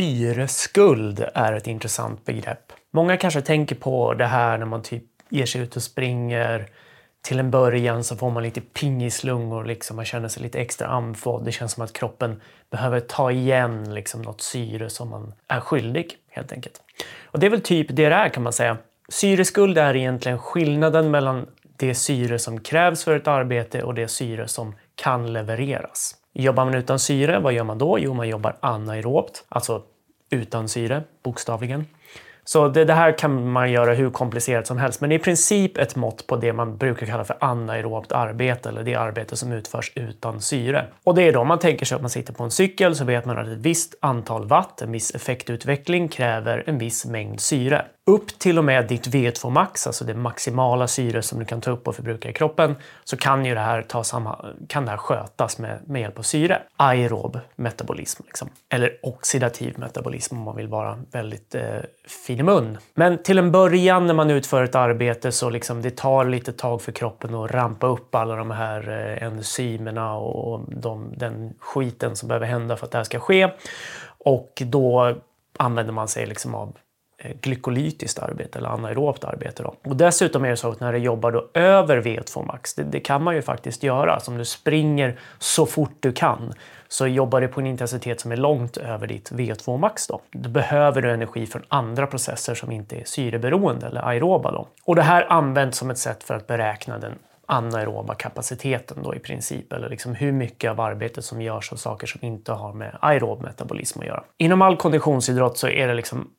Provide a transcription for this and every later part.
Syreskuld är ett intressant begrepp. Många kanske tänker på det här när man typ ger sig ut och springer. Till en början så får man lite pingislungor, liksom. man känner sig lite extra andfådd. Det känns som att kroppen behöver ta igen liksom, något syre som man är skyldig, helt enkelt. Och det är väl typ det det är kan man säga. Syreskuld är egentligen skillnaden mellan det syre som krävs för ett arbete och det syre som kan levereras. Jobbar man utan syre, vad gör man då? Jo, man jobbar anaerobt, alltså utan syre, bokstavligen. Så det, det, här kan man göra hur komplicerat som helst, men i princip ett mått på det man brukar kalla för anaerobt arbete, eller det arbete som utförs utan syre. Och det är då man tänker sig att man sitter på en cykel så vet man att ett visst antal watt, en viss effektutveckling, kräver en viss mängd syre upp till och med ditt V2 max, alltså det maximala syre som du kan ta upp och förbruka i kroppen, så kan ju det här, ta samma, kan det här skötas med, med hjälp av syre. Aerob metabolism, liksom. eller oxidativ metabolism om man vill vara väldigt eh, fin i mun. Men till en början när man utför ett arbete så liksom det tar lite tag för kroppen att rampa upp alla de här eh, enzymerna och de, den skiten som behöver hända för att det här ska ske. Och då använder man sig liksom av Eh, glykolytiskt arbete eller anaerobt arbete. Då. Och dessutom är det så att när du jobbar då över V2 max, det, det, kan man ju faktiskt göra, som du springer så fort du kan, så jobbar du på en intensitet som är långt över ditt V2 max. Då. då behöver du energi från andra processer som inte är syreberoende eller aeroba. Då. Och det här används som ett sätt för att beräkna den anaeroba kapaciteten då i princip, eller liksom hur mycket av arbetet som görs av saker som inte har med aerob metabolism att göra. Inom all konditionsidrott så är det liksom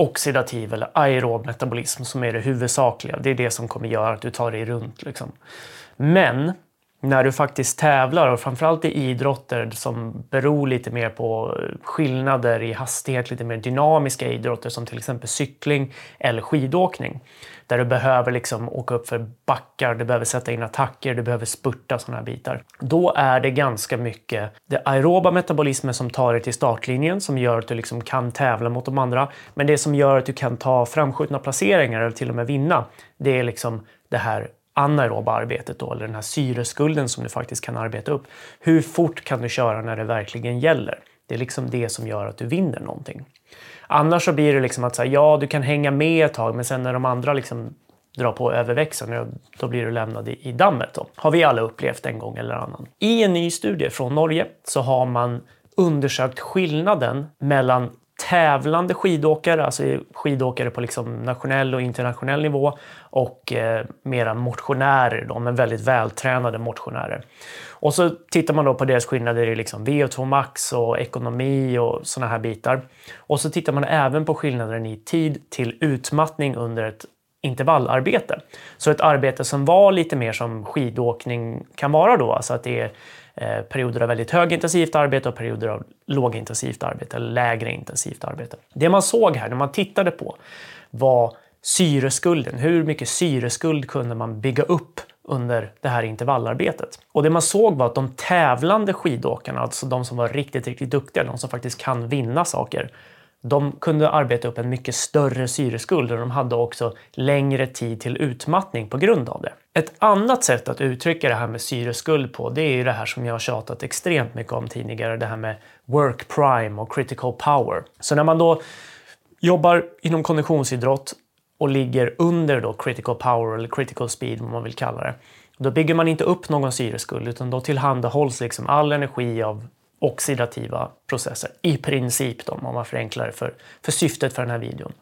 oxidativ eller aerob metabolism som är det huvudsakliga. Det är det som kommer göra att du tar dig runt. Liksom. Men när du faktiskt tävlar och framförallt i idrotter som beror lite mer på skillnader i hastighet, lite mer dynamiska idrotter som till exempel cykling eller skidåkning. Där du behöver liksom åka upp för backar, du behöver sätta in attacker, du behöver spurta sådana här bitar. Då är det ganska mycket det aeroba metabolismen som tar dig till startlinjen som gör att du liksom kan tävla mot de andra. Men det som gör att du kan ta framskjutna placeringar eller till och med vinna, det är liksom det här anaeroba arbetet då, eller den här syreskulden som du faktiskt kan arbeta upp. Hur fort kan du köra när det verkligen gäller? Det är liksom det som gör att du vinner någonting. Annars så blir det liksom att säga, ja, du kan hänga med ett tag, men sen när de andra liksom drar på överväxeln, då blir du lämnad i, i dammet. Då. Har vi alla upplevt en gång eller annan. I en ny studie från Norge så har man undersökt skillnaden mellan tävlande skidåkare, alltså skidåkare på liksom nationell och internationell nivå och eh, mera motionärer, då, men väldigt vältränade motionärer. Och så tittar man då på deras skillnader i liksom VO2 max och ekonomi och sådana här bitar. Och så tittar man även på skillnaden i tid till utmattning under ett intervallarbete. Så ett arbete som var lite mer som skidåkning kan vara då, alltså att det är Eh, perioder av väldigt högintensivt arbete och perioder av lågintensivt arbete eller lägre intensivt arbete. Det man såg här när man tittade på var syreskulden. Hur mycket syreskuld kunde man bygga upp under det här intervallarbetet? Och det man såg var att de tävlande skidåkarna, alltså de som var riktigt, riktigt duktiga, de som faktiskt kan vinna saker, de kunde arbeta upp en mycket större syreskuld och de hade också längre tid till utmattning på grund av det. Ett annat sätt att uttrycka det här med syreskuld på det är ju det här som jag har tjatat extremt mycket om tidigare, det här med work prime och critical power. Så när man då jobbar inom konditionsidrott och ligger under då critical power eller critical speed, vad man vill kalla det, då bygger man inte upp någon syreskuld utan då tillhandahålls liksom all energi av oxidativa processer. I princip då, om man förenklar det för, för syftet för den här videon.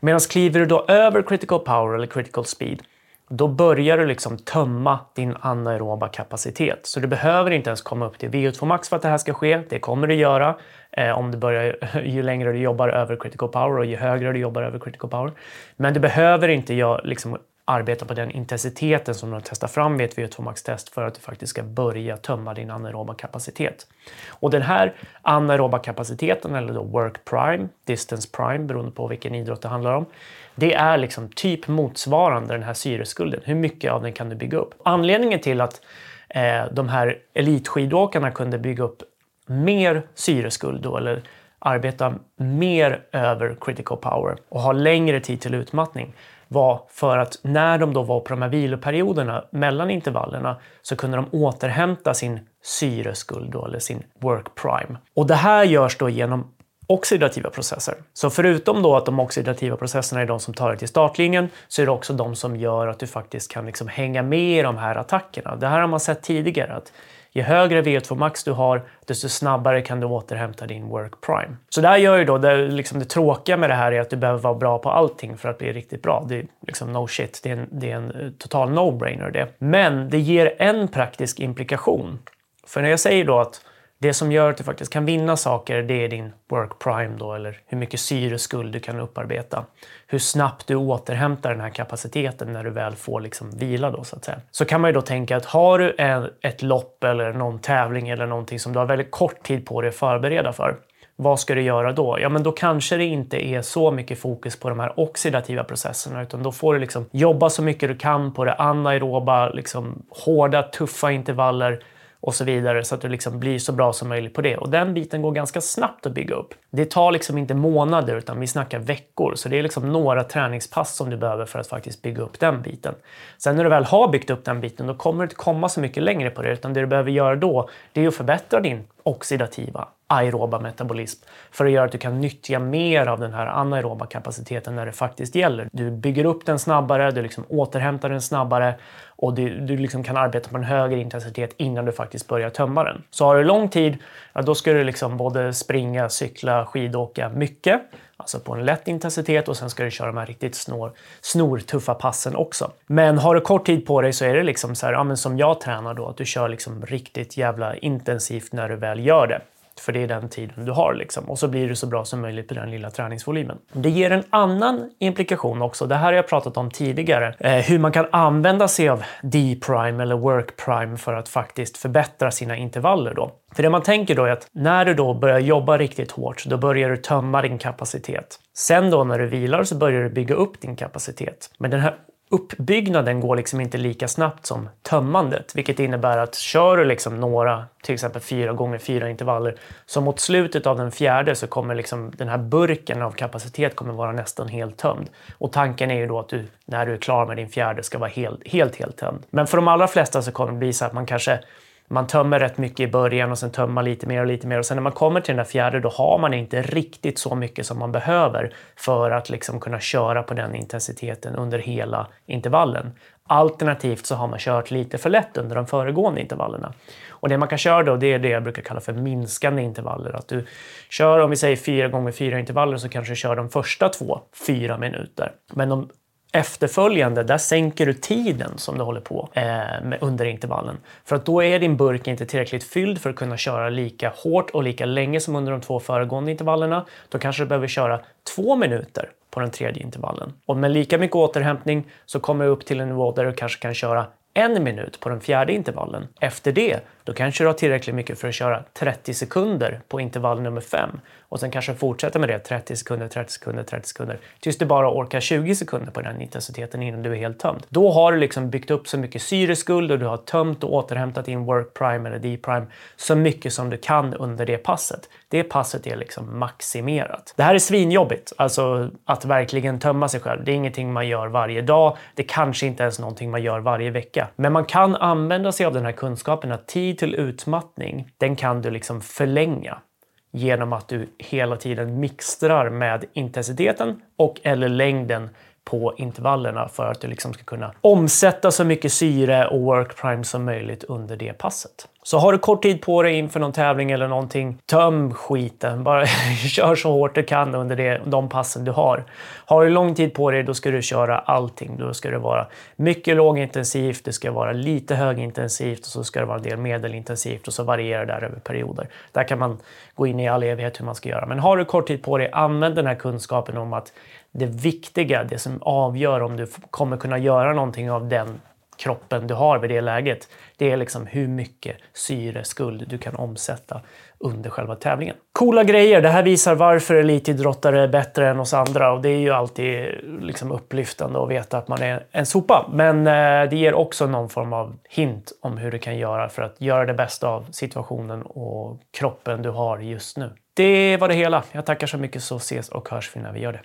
Medan kliver du då över critical power eller critical speed då börjar du liksom tömma din anaeroba kapacitet. Så du behöver inte ens komma upp till VO2 max för att det här ska ske. Det kommer du göra eh, om du börjar, ju längre du jobbar över critical power och ju högre du jobbar över critical power. Men du behöver inte gör, liksom, arbeta på den intensiteten som de testar fram vid ett VO2 max-test för att du faktiskt ska börja tömma din anaeroba kapacitet. Och den här anaeroba kapaciteten, eller då work prime, distance prime beroende på vilken idrott det handlar om, det är liksom typ motsvarande den här syreskulden. Hur mycket av den kan du bygga upp? Anledningen till att eh, de här elitskidåkarna kunde bygga upp mer syreskuld då, eller arbeta mer över critical power och ha längre tid till utmattning var för att när de då var på de här viloperioderna mellan intervallerna så kunde de återhämta sin syreskuld då, eller sin work prime. Och det här görs då genom oxidativa processer. Så förutom då att de oxidativa processerna är de som tar dig till startlinjen så är det också de som gör att du faktiskt kan liksom hänga med i de här attackerna. Det här har man sett tidigare. att ju högre VO2 max du har, desto snabbare kan du återhämta din work prime. Så det här gör ju då, det, liksom det tråkiga med det här är att du behöver vara bra på allting för att bli riktigt bra. Det är liksom no shit, det är en, det är en eh, total no-brainer det. Men det ger en praktisk implikation. För när jag säger då att det som gör att du faktiskt kan vinna saker, det är din work prime då, eller hur mycket syreskuld du kan upparbeta. Hur snabbt du återhämtar den här kapaciteten när du väl får liksom vila då så att säga. Så kan man ju då tänka att har du en, ett lopp eller någon tävling eller någonting som du har väldigt kort tid på dig att förbereda för. Vad ska du göra då? Ja, men då kanske det inte är så mycket fokus på de här oxidativa processerna utan då får du liksom jobba så mycket du kan på det anaeroba, liksom hårda, tuffa intervaller och så vidare så att du liksom blir så bra som möjligt på det. Och den biten går ganska snabbt att bygga upp. Det tar liksom inte månader utan vi snackar veckor. Så det är liksom några träningspass som du behöver för att faktiskt bygga upp den biten. Sen när du väl har byggt upp den biten då kommer du inte komma så mycket längre på det utan det du behöver göra då det är att förbättra din oxidativa aeroba metabolism för att göra att du kan nyttja mer av den här anaeroba kapaciteten när det faktiskt gäller. Du bygger upp den snabbare, du liksom återhämtar den snabbare och du, du liksom kan arbeta på en högre intensitet innan du faktiskt börjar tömma den. Så har du lång tid, ja, då ska du liksom både springa, cykla, skidåka mycket, alltså på en lätt intensitet och sen ska du köra de här riktigt snor, snortuffa passen också. Men har du kort tid på dig så är det liksom så här, ja, men som jag tränar då, att du kör liksom riktigt jävla intensivt när du väl gör det. För det är den tiden du har liksom. Och så blir du så bra som möjligt på den lilla träningsvolymen. Det ger en annan implikation också. Det här har jag pratat om tidigare. Eh, hur man kan använda sig av D-prime eller work prime för att faktiskt förbättra sina intervaller då. För det man tänker då är att när du då börjar jobba riktigt hårt, då börjar du tömma din kapacitet. Sen då när du vilar så börjar du bygga upp din kapacitet. Men den här uppbyggnaden går liksom inte lika snabbt som tömmandet, vilket innebär att kör du liksom några, till exempel fyra gånger fyra intervaller, så mot slutet av den fjärde så kommer liksom den här burken av kapacitet kommer vara nästan helt tömd. Och tanken är ju då att du, när du är klar med din fjärde, ska vara helt, helt, helt tömd. Men för de allra flesta så kommer det bli så att man kanske man tömmer rätt mycket i början och sen tömmer man lite mer och lite mer och sen när man kommer till den där fjärde då har man inte riktigt så mycket som man behöver för att liksom kunna köra på den intensiteten under hela intervallen. Alternativt så har man kört lite för lätt under de föregående intervallerna. Och det man kan köra då, det är det jag brukar kalla för minskande intervaller. Att du kör, om vi säger fyra gånger fyra intervaller, så kanske du kör de första två fyra minuter. Men de efterföljande, där sänker du tiden som du håller på eh, med under intervallen. För att då är din burk inte tillräckligt fylld för att kunna köra lika hårt och lika länge som under de två föregående intervallerna. Då kanske du behöver köra två minuter på den tredje intervallen. Och med lika mycket återhämtning så kommer du upp till en nivå där du kanske kan köra en minut på den fjärde intervallen. Efter det, då kanske du har tillräckligt mycket för att köra 30 sekunder på intervall nummer 5 och sen kanske fortsätta med det 30 sekunder, 30 sekunder, 30 sekunder tills du bara orkar 20 sekunder på den intensiteten innan du är helt tömd. Då har du liksom byggt upp så mycket syreskuld och du har tömt och återhämtat din work prime eller D-prime så mycket som du kan under det passet. Det passet är liksom maximerat. Det här är svinjobbigt, alltså att verkligen tömma sig själv. Det är ingenting man gör varje dag. Det kanske inte ens någonting man gör varje vecka. Men man kan använda sig av den här kunskapen att tid till utmattning, den kan du liksom förlänga genom att du hela tiden mixtrar med intensiteten och eller längden på intervallerna för att du liksom ska kunna omsätta så mycket syre och work prime som möjligt under det passet. Så har du kort tid på dig inför någon tävling eller någonting, töm skiten. Bara kör så hårt du kan under det, de passen du har. Har du lång tid på dig, då ska du köra allting. Då ska det vara mycket lågintensivt, det ska vara lite högintensivt och så ska det vara en del medelintensivt och så varierar det där över perioder. Där kan man gå in i all evighet hur man ska göra. Men har du kort tid på dig, använd den här kunskapen om att det viktiga, det som avgör om du kommer kunna göra någonting av den kroppen du har vid det läget, det är liksom hur mycket syreskuld du kan omsätta under själva tävlingen. Coola grejer! Det här visar varför elitidrottare är bättre än oss andra och det är ju alltid liksom upplyftande att veta att man är en sopa. Men eh, det ger också någon form av hint om hur du kan göra för att göra det bästa av situationen och kroppen du har just nu. Det var det hela. Jag tackar så mycket så ses och hörs vi när vi gör det.